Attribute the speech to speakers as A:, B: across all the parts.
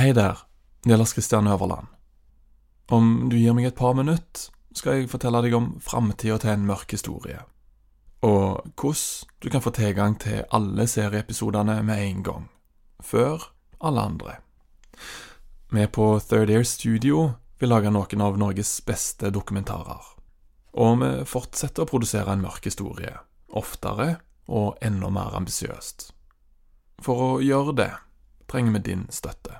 A: Hei der, det Lars Kristian Øverland. Om du gir meg et par minutter, skal jeg fortelle deg om framtida til en mørk historie, og hvordan du kan få tilgang til alle serieepisodene med en gang, før alle andre. Vi på Third Air Studio vil lage noen av Norges beste dokumentarer, og vi fortsetter å produsere en mørk historie, oftere og enda mer ambisiøst. For å gjøre det trenger vi din støtte.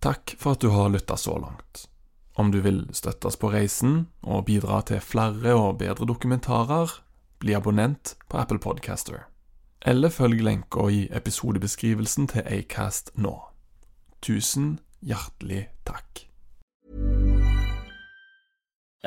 A: Takk for at du har lytta så langt. Om du vil støtte oss på reisen og bidra til flere og bedre dokumentarer, bli abonnent på Apple Podcaster. Eller følg lenka i episodebeskrivelsen til Acast nå. Tusen hjertelig takk.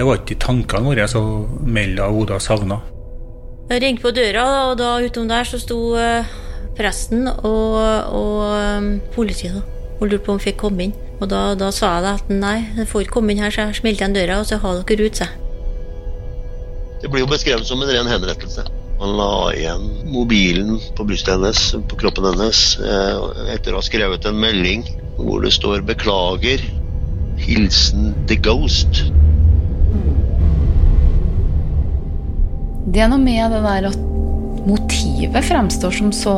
B: Det var ikke i tankene våre å melde at Oda savna.
C: Jeg ringte på døra, og da utom der så sto eh, presten og, og um, politiet. da. Og lurte på om hun fikk komme inn. Og da, da sa jeg at nei, jeg får ikke komme inn her, så jeg smelte igjen døra, og så har dere ut, seg.
D: Det blir jo beskrevet som en ren henrettelse. Man la igjen mobilen på brystet hennes, på kroppen hennes, eh, etter å ha skrevet en melding hvor det står 'beklager', hilsen The Ghost.
E: Det er noe med det der at motivet fremstår som så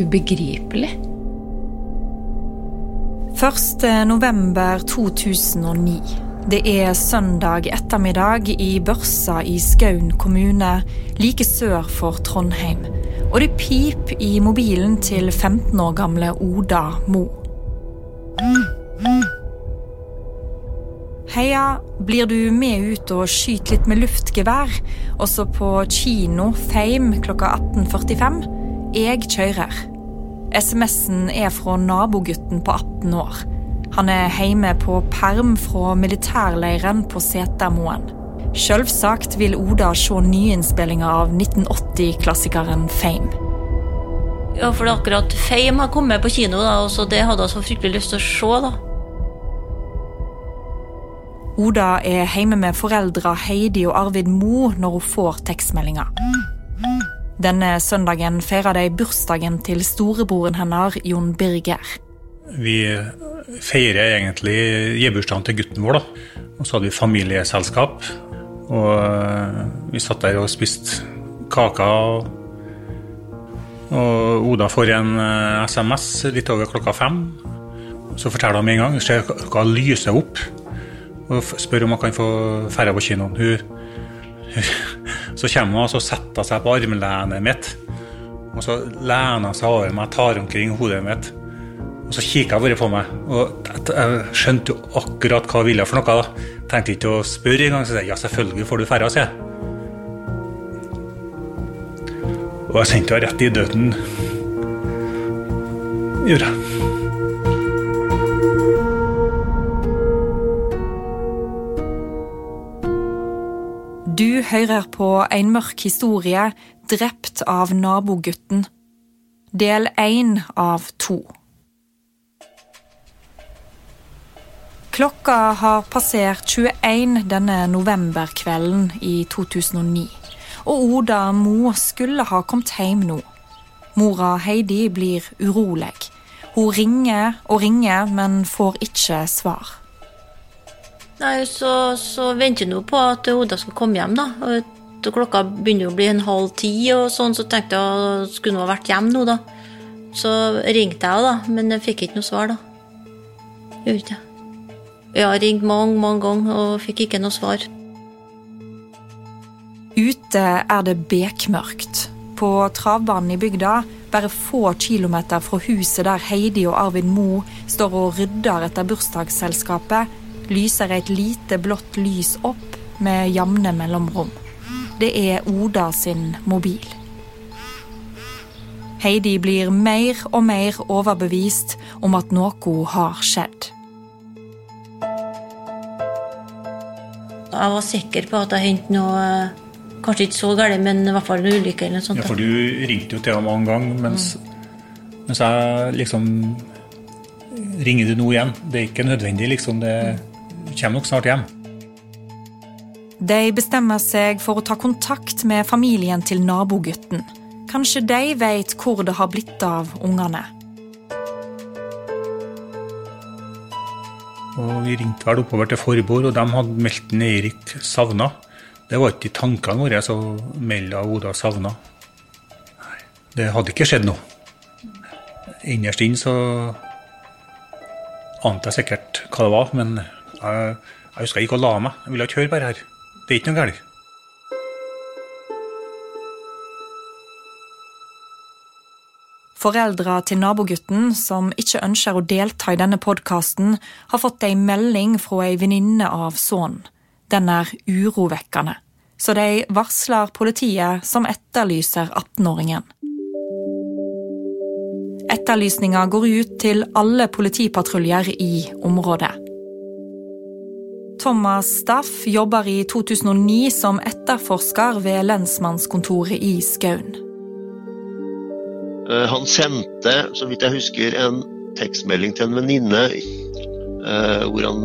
E: ubegripelig.
F: 1. november 2009. Det er søndag ettermiddag i Børsa i Skaun kommune, like sør for Trondheim. Og det pip i mobilen til 15 år gamle Oda Mo. Heia, blir du med ut og skyter litt med luftgevær? Også på kino Fame klokka 18.45? Jeg kjører. SMS-en er fra nabogutten på 18 år. Han er hjemme på perm fra militærleiren på Setermoen. Selvsagt vil Oda se nyinnspillinger av 1980-klassikeren Fame.
C: Ja, for det er akkurat Fame har kommet på kino, da, og så det hadde jeg så fryktelig lyst til å se. da.
F: Oda er hjemme med foreldra Heidi og Arvid Mo når hun får tekstmeldinga. Denne søndagen feirer de bursdagen til storebroren hennes, Jon Birger.
B: Vi feirer egentlig gebursdagen til gutten vår, da. Og så hadde vi familieselskap. Og eh, vi satt der og spiste kaker. Og Oda får en eh, SMS litt over klokka fem. Så forteller hun med en gang. Ser klokka lyser opp. Og spør om hun kan få dra på kinoen. Så kommer hun og setter seg på armlenet mitt. Og så lener hun seg over meg, tar omkring hodet mitt. Og så kikker hun bare på meg. Og jeg, skjønte jo akkurat hva hun ville for noe. da. Tenkte ikke å spørre engang. Så jeg ja, selvfølgelig får du dra, sier jeg. Og jeg sendte henne rett i døden. Gjorde jeg.
F: Du hører på en mørk historie drept av nabogutten. Del én av to. Klokka har passert 21 denne novemberkvelden i 2009, og Oda Mo skulle ha kommet hjem nå. Mora Heidi blir urolig. Hun ringer og ringer, men får ikke svar.
C: Nei, så, så venter nå på at Oda skal komme hjem, da. Klokka begynner å bli en halv ti, og sånn, så tenkte jeg skulle hun ha vært hjemme nå, da. Så ringte jeg, da, men jeg fikk ikke noe svar, da. Gjorde ikke jeg. Jeg har ringt mange, mange ganger og fikk ikke noe svar.
F: Ute er det bekmørkt. På travbanen i bygda, bare få kilometer fra huset der Heidi og Arvid Mo står og rydder etter bursdagsselskapet, lyser et lite blått lys opp med jevne mellomrom. Det er Oda sin mobil. Heidi blir mer og mer overbevist om at noe har skjedd.
C: Jeg var sikker på at det hendte noe Kanskje ikke så galt, men i hvert fall en ulykke eller noe sånt.
B: Ja, for du ringte jo til ham mange ganger, mens, mens jeg liksom Ringer du nå igjen? Det er ikke nødvendig, liksom. Det kommer nok snart hjem.
F: De bestemmer seg for å ta kontakt med familien til nabogutten. Kanskje de vet hvor det har blitt av ungene.
B: Og Vi ringte vel oppover til Forbord, og de hadde meldt ned Eirik savna. Det var ikke i tankene våre å melde Oda savna. Det hadde ikke skjedd noe. Innerst inne så ante jeg sikkert hva det var, men jeg, husker jeg gikk og la meg. Jeg ville ikke høre på det her. Det er ikke noe galt.
F: Foreldra til nabogutten, som ikke ønsker å delta i denne podkasten, har fått ei melding fra ei venninne av sønnen. Den er urovekkende, så de varsler politiet, som etterlyser 18-åringen. Etterlysninga går ut til alle politipatruljer i området. Thomas Staff jobber i 2009 som etterforsker ved lensmannskontoret i Skaun.
D: Eh, Han sendte, så vidt jeg husker, en tekstmelding til en venninne eh, hvor han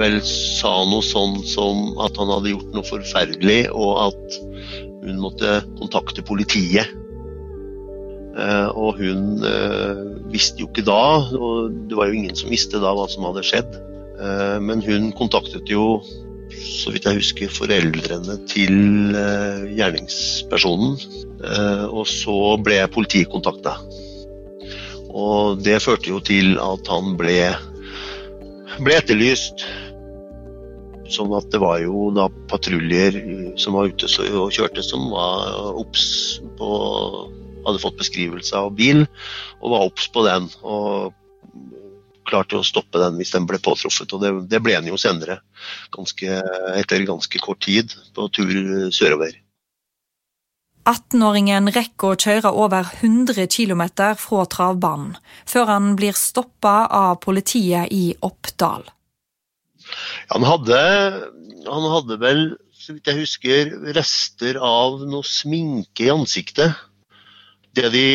D: vel sa noe sånn som at han hadde gjort noe forferdelig, og at hun måtte kontakte politiet. Eh, Og hun visste jo ikke da, og det var jo ingen som visste da hva som hadde skjedd. Eh, Men hun kontaktet jo, så vidt jeg husker, foreldrene til eh, gjerningspersonen. Eh, Og så ble politiet kontakta. Og det førte jo til at han ble, ble etterlyst. Sånn at det var jo da patruljer som var ute og kjørte, som var obs på Hadde fått beskrivelse av bil og var obs på den. Og klarte å stoppe den hvis den ble påtruffet. Og det, det ble den jo senere, ganske, etter ganske kort tid, på tur sørover.
F: 18-åringen rekker å kjøre over 100 km fra travbanen, før han blir stoppa av politiet i Oppdal.
D: Han hadde, han hadde vel, så vidt jeg husker, rester av noe sminke i ansiktet. Det de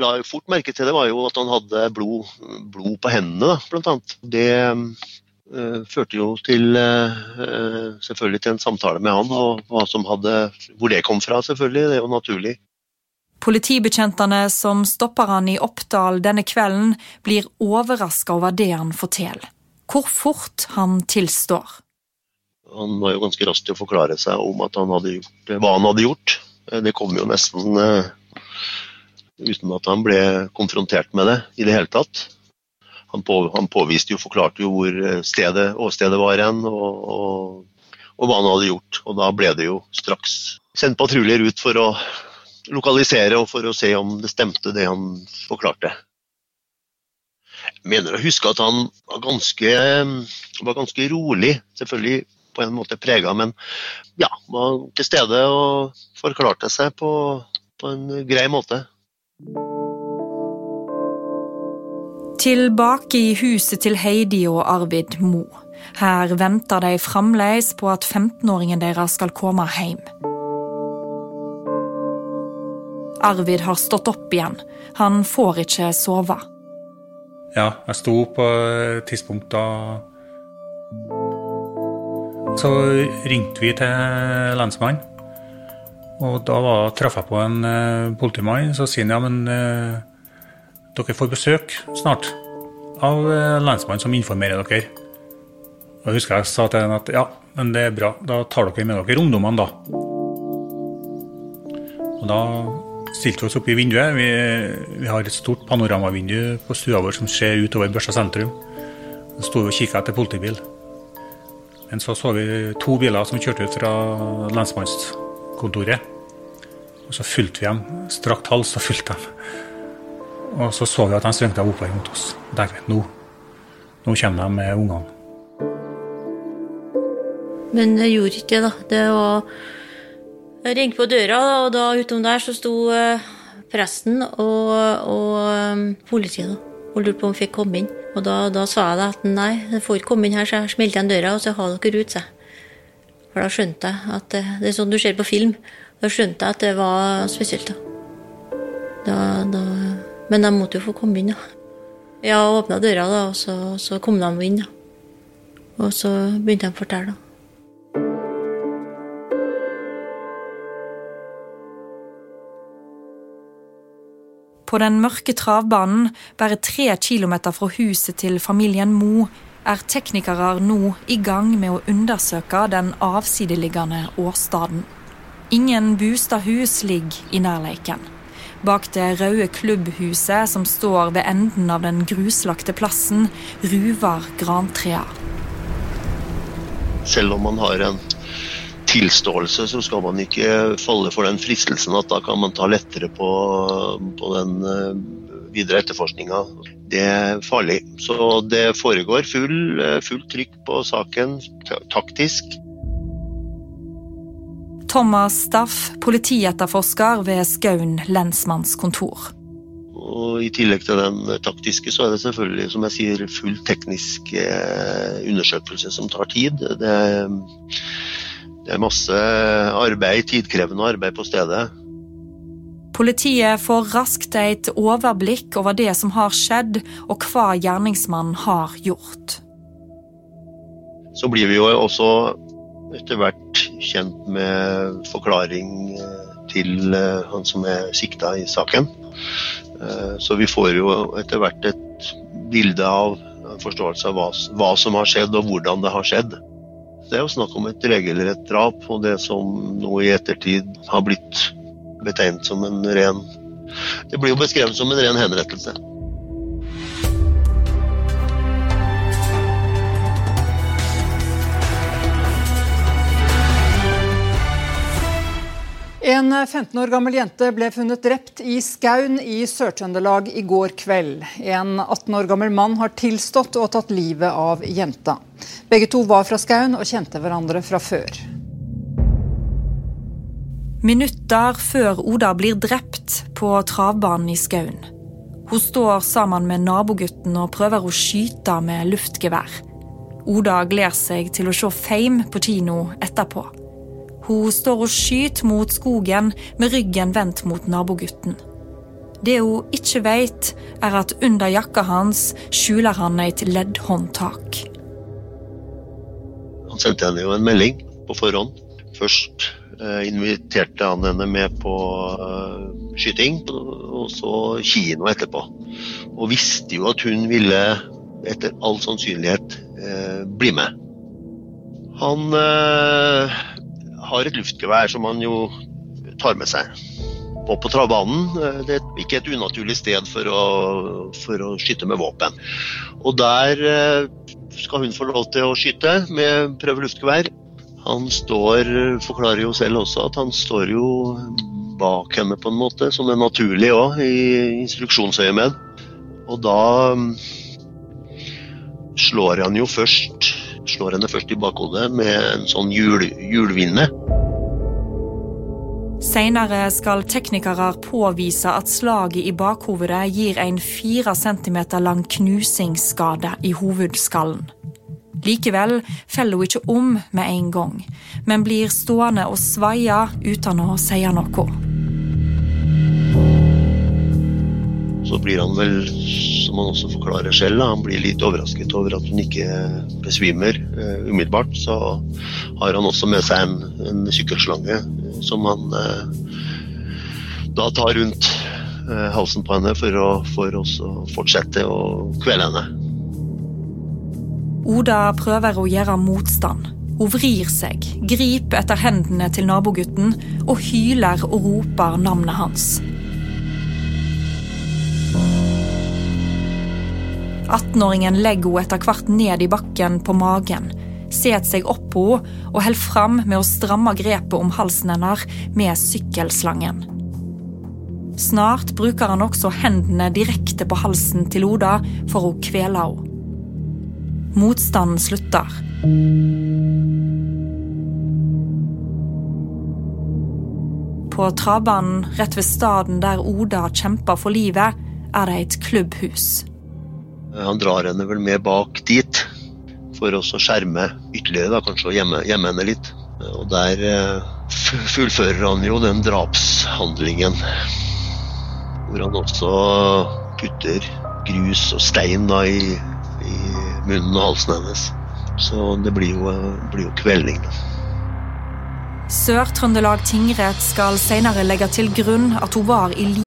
D: la jo fort merke til, det var jo at han hadde blod, blod på hendene, da, blant annet. Det øh, førte jo til øh, selvfølgelig til en samtale med han, og hva som hadde, hvor det kom fra, selvfølgelig. Det er jo naturlig.
F: Politibetjentene som stopper han i Oppdal denne kvelden, blir overraska over det han forteller. Hvor fort han tilstår.
D: Han var jo ganske rask til å forklare seg om at han hadde gjort, hva han hadde gjort. Det kom jo nesten uten at han ble konfrontert med det i det hele tatt. Han, på, han påviste jo, forklarte jo hvor eh, stedet, åstedet var hen, og, og, og hva han hadde gjort. Og da ble det jo straks sendt patruljer ut for å lokalisere og for å se om det stemte det han forklarte. Jeg mener å huske at han var ganske, var ganske rolig, selvfølgelig på en måte prega, men ja, var til stede og forklarte seg på, på en grei måte.
F: Tilbake i huset til Heidi og Arvid Mo. Her venter de fremdeles på at 15-åringen deres skal komme hjem. Arvid har stått opp igjen. Han får ikke sove.
B: Ja, jeg sto på et tidspunkt da Så ringte vi til lensmannen. Og da var, traff jeg på en uh, politimann. Så sier han ja, men uh, dere får besøk snart av uh, lensmannen som informerer dere. Og jeg husker jeg sa til henne at ja, men det er bra, da tar dere med dere ungdommene, da. Og da stilte vi oss opp i vinduet. Vi, vi har et stort panoramavindu på stua vår som ser utover Børsa sentrum. Så sto vi og kikka etter politibil. Men så så vi to biler som kjørte ut fra lensmannskontoret. Og så fulgte vi dem. Strakt hals og fulgte dem. Og så så vi at de svingte av oppover mot oss. Og tenkte nå, nå kommer de med ungene.
C: Men det gjorde ikke det, da. Det var Jeg ringte på døra, og da utom der så sto eh, presten og, og um, politiet da, og lurte på om jeg fikk komme inn. Og da, da sa jeg at nei, jeg får ikke komme inn her, så jeg smelte igjen døra, og så ha dere ut, sa jeg. For da skjønte jeg at det, det er sånn du ser på film. Da skjønte jeg at det var spesielt, da. da, men de måtte jo få komme inn, da. Jeg åpna døra, da, og så, så kom de inn, da. Og så begynte de å fortelle, da.
F: På den mørke travbanen, bare tre kilometer fra huset til familien Mo, er teknikere nå i gang med å undersøke den avsideliggende åstaden. Ingen bostadhus ligger i nærleiken. Bak det røde klubbhuset som står ved enden av den gruslagte plassen, ruver grantrea.
D: Selv om man har en tilståelse, så skal man ikke falle for den fristelsen at da kan man ta lettere på, på den eh, videre etterforskninga. Det er farlig. Så det foregår full, eh, fullt trykk på saken, taktisk.
F: Thomas Staff, politietterforsker ved Skaun lensmannskontor.
D: Og I tillegg til den taktiske, så er det selvfølgelig som jeg sier, full teknisk eh, undersøkelse som tar tid. Det, det er masse arbeid, tidkrevende arbeid på stedet.
F: Politiet får raskt et overblikk over det som har skjedd, og hva gjerningsmannen har gjort.
D: Så blir vi jo også etter hvert kjent med forklaring til han som er sikta i saken. Så vi får jo etter hvert et bilde av en forståelse av hva, hva som har skjedd og hvordan det har skjedd. Det er jo snakk om et regelrett drap, og det som nå i ettertid har blitt betegnet som en ren Det blir jo beskrevet som en ren henrettelse.
G: En 15 år gammel jente ble funnet drept i Skaun i Sør-Trøndelag i går kveld. En 18 år gammel mann har tilstått og tatt livet av jenta. Begge to var fra Skaun og kjente hverandre fra før.
F: Minutter før Oda blir drept på travbanen i Skaun. Hun står sammen med nabogutten og prøver å skyte med luftgevær. Oda gleder seg til å se Fame på kino etterpå. Hun står og skyter mot skogen med ryggen vendt mot nabogutten. Det hun ikke vet, er at under jakka hans skjuler han et leddhåndtak.
D: Han sendte henne jo en melding på forhånd. Først inviterte han henne med på eh, skyting, og så kino etterpå. Og visste jo at hun ville, etter all sannsynlighet, eh, bli med. Han eh, har et luftgevær som han jo tar med seg. Og på travbanen det er ikke et unaturlig sted for å, for å skyte med våpen. Og der skal hun få lov til å skyte med prøveluftgevær. Han står, forklarer jo selv også at han står jo bak henne på en måte, som er naturlig òg, i instruksjonsøyemed. Og da slår han jo først slår henne først i bakhodet med en sånn hjul, hjulvinne.
F: Senere skal teknikere påvise at slaget i bakhovedet gir en fire centimeter lang knusingsskade i hovedskallen. Likevel feller hun ikke om med en gang, men blir stående og svaie uten å si noe.
D: Så blir han vel, som han også forklarer selv, han blir litt overrasket over at hun ikke besvimer uh, umiddelbart. Så har han også med seg en, en sykkelslange som han uh, da tar rundt halsen på henne for å, for å fortsette å kvele henne.
F: Oda prøver å gjøre motstand. Hun vrir seg, griper etter hendene til nabogutten og hyler og roper navnet hans. 18-åringen legger hun etter hvert ned i bakken på magen, setter seg opp på henne og holder fram med å stramme grepet om halsen hennes med sykkelslangen. Snart bruker han også hendene direkte på halsen til Oda for å kvele henne. Motstanden slutter. På travbanen rett ved staden der Oda kjemper for livet, er det et klubbhus.
D: Han drar henne vel med bak dit for å skjerme ytterligere, da, kanskje å gjemme, gjemme, henne litt. Og der eh, fullfører han jo den drapshandlingen. Hvor han også putter grus og stein da, i, i, munnen og halsen hennes. Så det blir jo, blir jo kvelning.
F: Sør-Trøndelag tingrett skal senere legge til grunn at hun var i live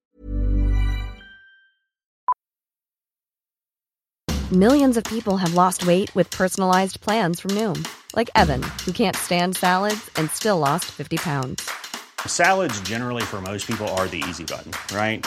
H: Millions of people have lost weight with personalized plans from Noom, like Evan, who can't stand salads and still lost 50 pounds.
I: Salads, generally, for most people, are the easy button, right?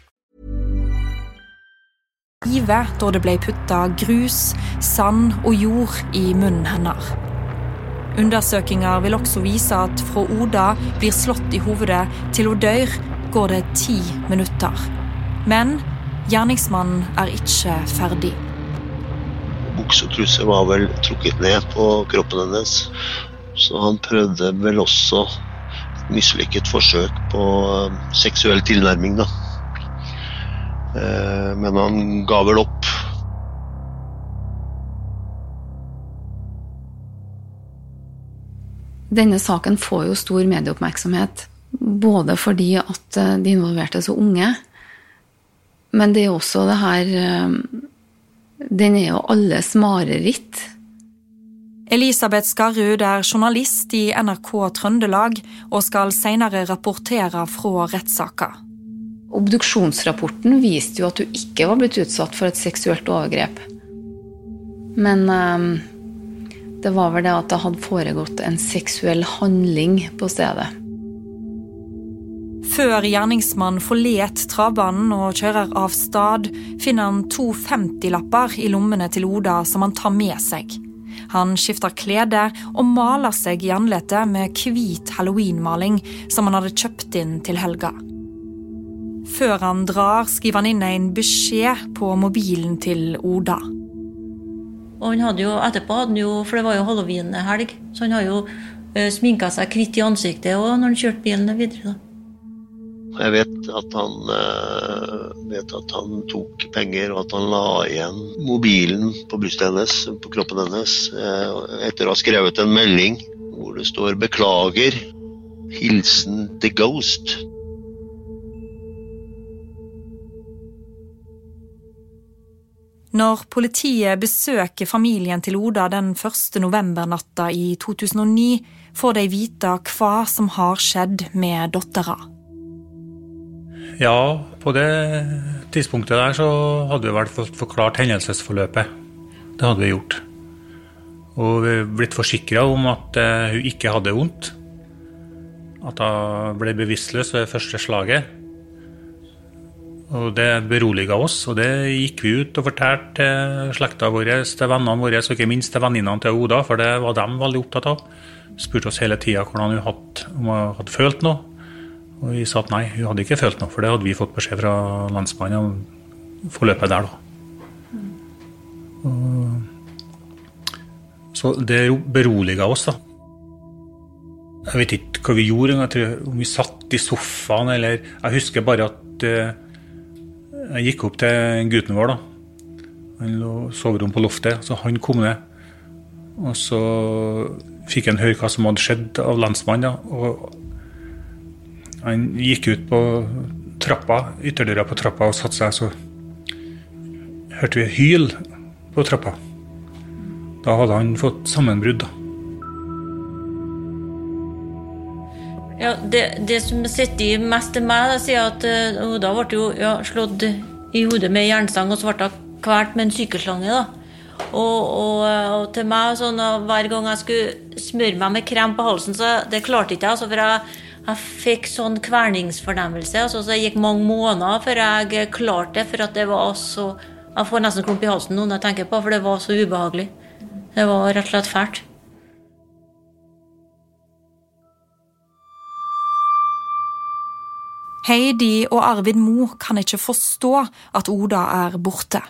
F: Live da det ble putta grus, sand og jord i munnen hennes. Undersøkelser vil også vise at fra Oda blir slått i hovedet til hun dør, går det ti minutter. Men gjerningsmannen er ikke ferdig.
D: Buksetruse var vel trukket ned på kroppen hennes, så han prøvde vel også et mislykket forsøk på eh, seksuell tilnærming, da. Eh, men han ga vel opp.
E: Denne saken får jo stor medieoppmerksomhet. Både fordi at eh, de involverte er så unge, men det er også det her eh, Den er jo alles mareritt.
F: Elisabeth Skarrud er journalist i NRK Trøndelag og skal senere rapportere fra rettssaka.
E: Obduksjonsrapporten viste jo at hun ikke var blitt utsatt for et seksuelt overgrep. Men um, det var vel det at det hadde foregått en seksuell handling på stedet.
F: Før gjerningsmannen forlet travbanen og kjører av stad, finner han to 50-lapper i lommene til Oda som han tar med seg. Han skifter klede og maler seg i ansiktet med hvit halloweenmaling som han hadde kjøpt inn til helga. Før han drar, skriver han inn en beskjed på mobilen til Oda.
C: Og han hadde jo, etterpå hadde han jo, for det var jo halloween-helg, så han har jo uh, sminka seg hvitt i ansiktet og når han kjørte bilen videre. da.
D: Jeg vet at han øh, vet at han tok penger, og at han la igjen mobilen på brystet hennes, på kroppen hennes, øh, etter å ha skrevet en melding hvor det står 'beklager'. Hilsen The Ghost.
F: Når politiet besøker familien til Oda den første novembernatta i 2009, får de vite hva som har skjedd med dattera.
B: Ja, på det tidspunktet der så hadde vi vel fått forklart hendelsesforløpet. Det hadde vi gjort. Og vi blitt forsikra om at uh, hun ikke hadde vondt. At hun ble bevisstløs ved første slaget. Og Det beroliga oss, og det gikk vi ut og fortalte til slekta vår, til vennene våre, og ikke minst til venninnene til Oda, for det var de veldig opptatt av. Spurte oss hele tida hvordan hun hadde, om hun hadde følt noe. Og vi sa at nei, hun hadde ikke følt noe, for det hadde vi fått beskjed fra lensmannen om forløpet der. da. Og, så det beroliga oss, da. Jeg vet ikke hva vi gjorde, jeg tror, om vi satt i sofaen eller Jeg husker bare at eh, jeg gikk opp til gutten vår. da. Han lå soverom på loftet, så han kom ned. Og så fikk han høre hva som hadde skjedd av lensmannen. og Han gikk ut på trappa, ytterdøra på trappa og satte seg, så hørte vi hyl på trappa. Da hadde han fått sammenbrudd. da.
C: Ja, det, det som sitter i mest til meg, det sier at eh, Oda ble jo ja, slått i hodet med jernstang, og så ble hun kvalt med en sykelslange. da. Og, og, og til meg, sånn, og hver gang jeg skulle smøre meg med krem på halsen, så det klarte ikke jeg. Altså, for jeg, jeg fikk sånn kverningsfornemmelse. Altså, så det gikk mange måneder før jeg klarte det. For at det var så Jeg får nesten klump i halsen nå når jeg tenker på for det var så ubehagelig. Det var rett og slett fælt.
F: Heidi og Arvid Mo kan ikke forstå at Oda er borte.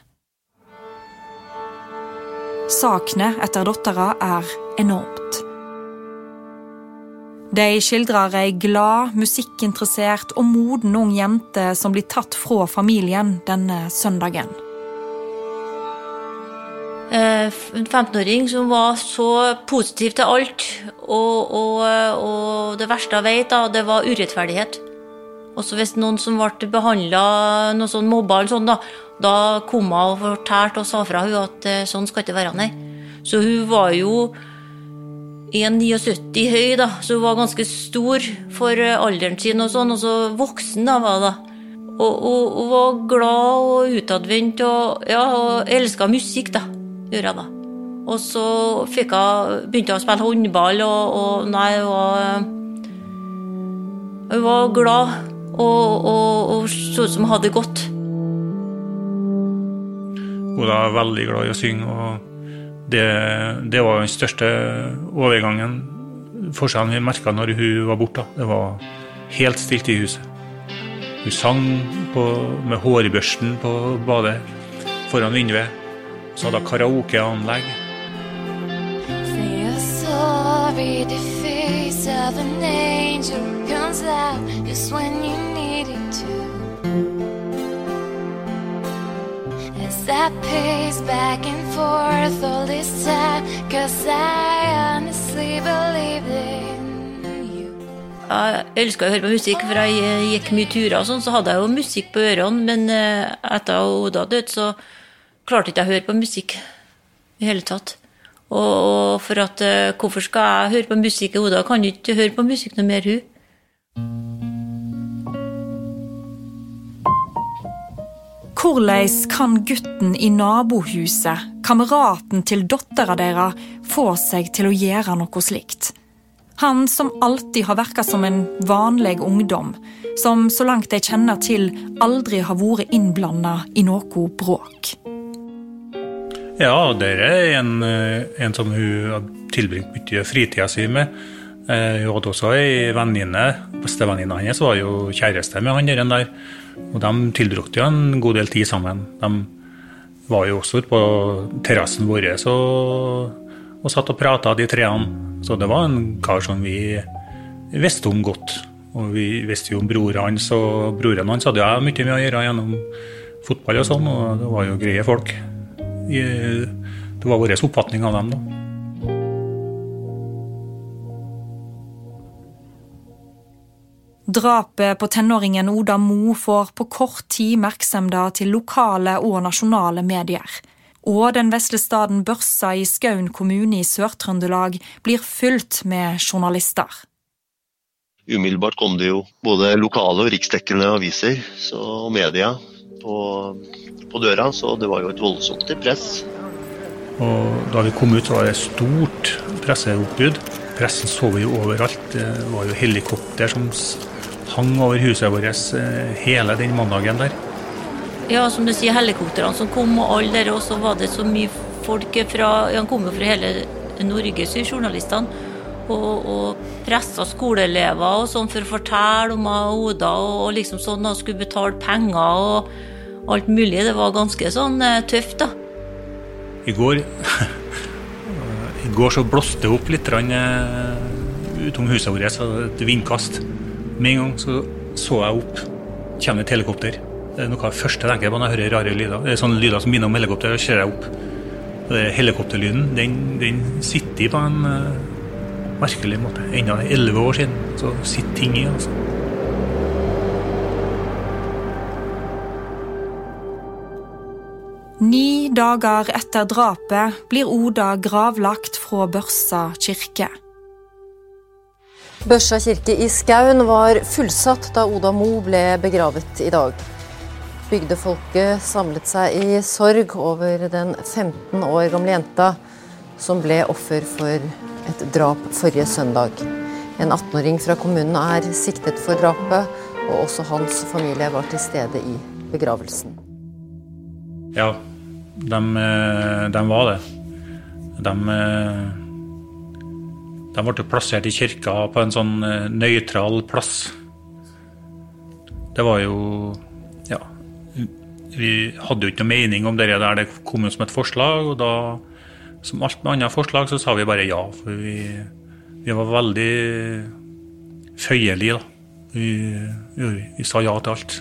F: Sakene etter dattera er enormt. De skildrer ei glad, musikkinteressert og moden ung jente som blir tatt fra familien denne søndagen.
C: Eh, En 15-åring som var så positiv til alt. Og, og, og det verste jeg vet, da, det var urettferdighet. Også hvis noen som ble behandla noe sånn mobba, eller sånn, da, da kom hun og fortalte og sa fra hun at eh, sånn skal ikke være, nei. Så hun var jo 1,79 høy, da, så hun var ganske stor for eh, alderen sin, og sånn, og så voksen da var hun da. Og, og var glad og utadvendt og, ja, og elska musikk, da. Gjorde hun da. Og så fikk hun, begynte hun å spille håndball, og, og nei, hun var eh, Hun var glad og, og, og så ut som hun hadde det godt.
B: Oda er veldig glad i å synge, og det, det var den største overgangen, forskjellen vi merka når hun var borte. Det var helt stilt i huset. Hun sang på, med hårbørsten på badet foran vinduet. Så hadde hun karaokeanlegg.
J: Say you're sorry, the face of an angel comes out just when you need it to. As I pace back and forth all this time, cause I honestly believe it.
C: Jeg elska å høre på musikk, for jeg gikk mye turer og sånn, så hadde jeg jo musikk på ørene, men eh, etter at Oda døde, så klarte ikke jeg å høre på musikk i hele tatt. Og for at eh, hvorfor skal jeg høre på musikk? Oda kan jo ikke høre på musikk noe mer, hun.
F: Hvordan kan gutten i nabohuset, kameraten til dattera deres, få seg til å gjøre noe slikt? Han som alltid har virka som en vanlig ungdom. Som så langt jeg kjenner til, aldri har vært innblanda i noe bråk.
B: Ja, det er en, eh, en som hun har tilbringt mye fritida si med. Eh, hun hadde også ei venninne. Bestevenninna hennes var jo kjæreste med han der. Og de tilbrakte jo en god del tid sammen. De var jo også ute på terrassen vår og, og satt og prata, de treene. Så det var en kar som vi visste om godt. Og vi visste jo om broren hans, og broren hans hadde jeg mye med å gjøre gjennom fotball og sånn, og det var jo greie folk. Det var vår oppfatning av dem, da.
F: Drapet på tenåringen Oda Mo får på kort tid merksemda til lokale og nasjonale medier. Og den vesle staden Børsa i Skaun kommune i Sør-Trøndelag blir fylt med journalister.
D: Umiddelbart kom det jo både lokale og riksdekkende aviser så, og media på, på døra, så det var jo et voldsomt press.
B: Og da vi kom ut, var det stort presseoppbud. Pressen så vi jo overalt. Det var jo helikopter som hang over huset vårt eh, hele den mandagen der.
C: Ja, som du sier, helikoptrene som kom, og alle der, og så var det så mye folk fra Han kom jo fra hele Norge, sier journalistene. Og, og pressa skoleelever og sånn for å fortelle om Oda og liksom sånn, og skulle betale penger og alt mulig. Det var ganske sånn eh, tøft, da.
B: I går I går så blåste det opp litt uh, utom huset vårt, så et vindkast. Med en gang så, så jeg opp. Kommer et helikopter. Det er noe av det første jeg tenker på når jeg hører rare lyder. Det er sånne lyder som minner om helikopter. Så ser jeg opp. Det er helikopterlyden den, den sitter på en uh, merkelig måte. Enda elleve år siden så sitter ting i. altså.
F: Ni dager etter drapet blir Oda gravlagt fra Børsa kirke.
K: Børsa kirke i Skaun var fullsatt da Oda Mo ble begravet i dag. Bygdefolket samlet seg i sorg over den 15 år gamle jenta som ble offer for et drap forrige søndag. En 18-åring fra kommunen er siktet for drapet, og også hans familie var til stede i begravelsen.
B: Ja, de, eh, de var det. De eh, de ble plassert i kirka på en sånn eh, nøytral plass. Det var jo Ja. Vi hadde jo ikke noe mening om det der det kom jo som et forslag, og da, som alt med andre forslag, så sa vi bare ja. For vi, vi var veldig føyelige, da. Vi, vi, vi sa ja til alt.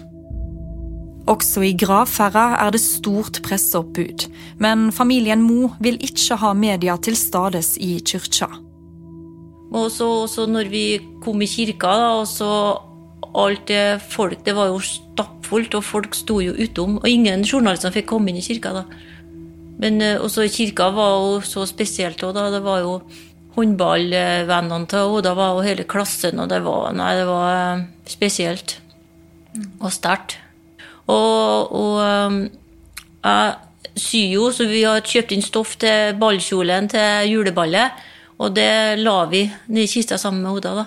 F: Også i gravferda er det stort presseoppbud, men familien Mo vil ikke ha media til stades i kyrkja.
C: Og så, også når vi kom i kirka, da, og så alt det folk Det var jo stappfullt, og folk sto jo utom. Og ingen journalister fikk komme inn i kirka da. Men eh, også kirka var jo så spesielt òg, da. Det var jo håndballvennene til Oda var jo hele klassen, og det var, nei, det var eh, spesielt. Og sterkt. Og, og eh, jeg syr jo, så vi har kjøpt inn stoff til ballkjolen til juleballet. Og det la vi nedi kista sammen med Oda, da.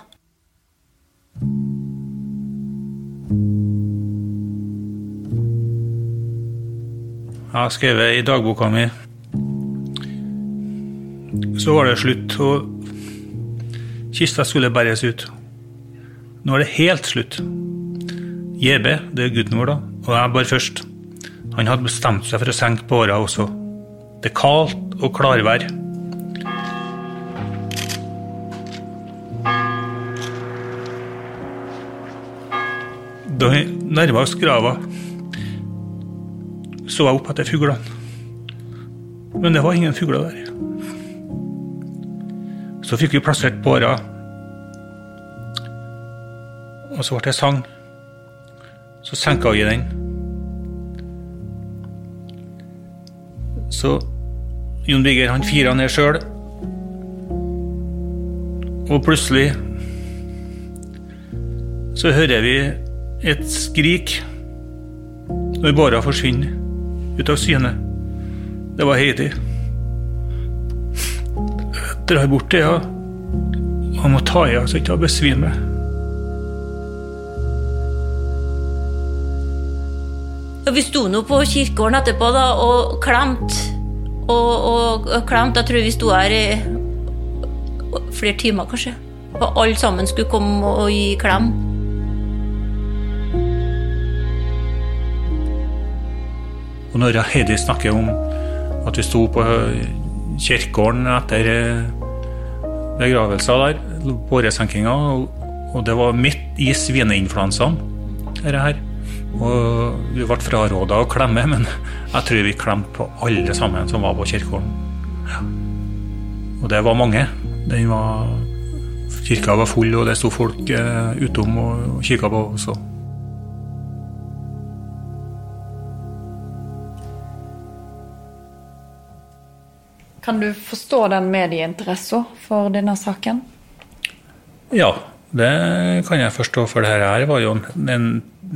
B: Jeg har skrevet i dagboka mi Så var det slutt, og kista skulle bæres ut. Nå er det helt slutt. JB, det er gutten vår, da, og jeg bare først. Han hadde bestemt seg for å senke båra også. Det er kaldt og klarvær. Da vi nærma oss grava, så jeg opp etter fuglene. Men det var ingen fugler der. Så fikk vi plassert båra, og så ble det sang. Så senka vi den. Så Jon Bigger han fira ned sjøl, og plutselig så hører vi et skrik når båra forsvinner ut av syne. Det var Heidi. Drar bort til henne, Han må ta i så ikke å besvime.
C: Og vi sto nå på kirkegården etterpå da, og klemte. Og, og, og klemte. Jeg tror vi sto her i flere timer, kanskje. Og alle sammen skulle komme og gi klem.
B: Og når Heidi snakker om at vi sto på kirkegården etter begravelser der, båresenkinga, og det var midt i svineinfluensaen, dette her. Og vi ble fraråda å klemme, men jeg tror vi klemte på alle sammen som var på kirkegården. Ja. Og det var mange. Den var, kirka var full, og det sto folk eh, utom og kikka på oss. også.
F: Kan du forstå den medieinteressen for denne saken?
B: Ja, det kan jeg forstå, for det her var jo en, en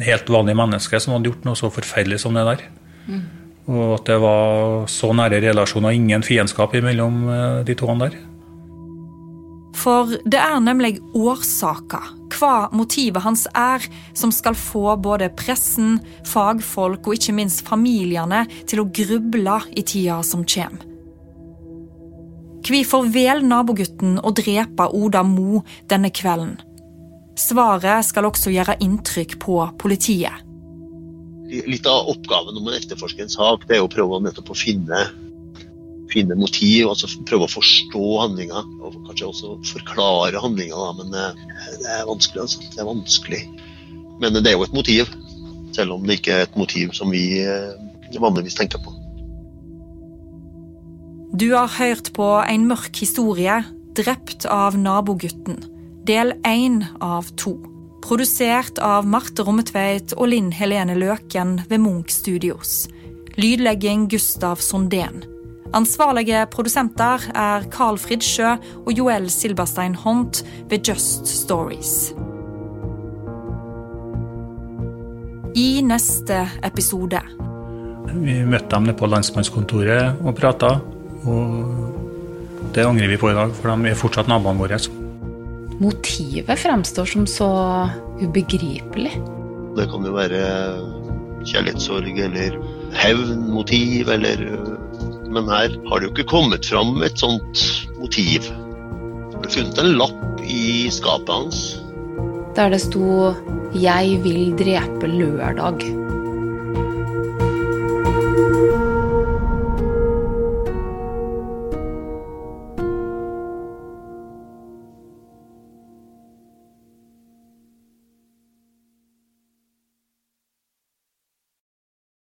B: helt vanlig menneske som hadde gjort noe så forferdelig som det der.
F: Mm.
B: Og at det var så nære relasjoner, ingen fiendskap mellom eh, de to der.
F: For det er nemlig årsaker, hva motivet hans er, som skal få både pressen, fagfolk og ikke minst familiene til å gruble i tida som kommer. Hvorfor vel nabogutten å drepe Oda Mo denne kvelden? Svaret skal også gjøre inntrykk på politiet.
D: Litt av oppgaven om å etterforske en sak, det er å prøve nettopp å finne, finne motiv, altså prøve å forstå handlinga. Og kanskje også forklare handlinga, men det, det er vanskelig. Altså. Det er vanskelig. Men det er jo et motiv, selv om det ikke er et motiv som vi eh, vanligvis tenker på.
F: Du har hørt på en mørk historie, drept av nabogutten. Del én av to. Produsert av Marte Rommetveit og Linn Helene Løken ved Munch Studios. Lydlegging Gustav Sondén. Ansvarlige produsenter er Carl Fridsjø og Joel Silberstein Hont ved Just Stories. I neste episode
B: Vi møtte dem på landsmannskontoret og prata. Og det angrer vi på i dag, for de er fortsatt naboene våre.
E: Motivet fremstår som så ubegripelig.
D: Det kan jo være kjærlighetssorg eller hevnmotiv eller Men her har det jo ikke kommet fram et sånt motiv. Det ble funnet en lapp i skapet hans.
E: Der det sto 'Jeg vil drepe lørdag'.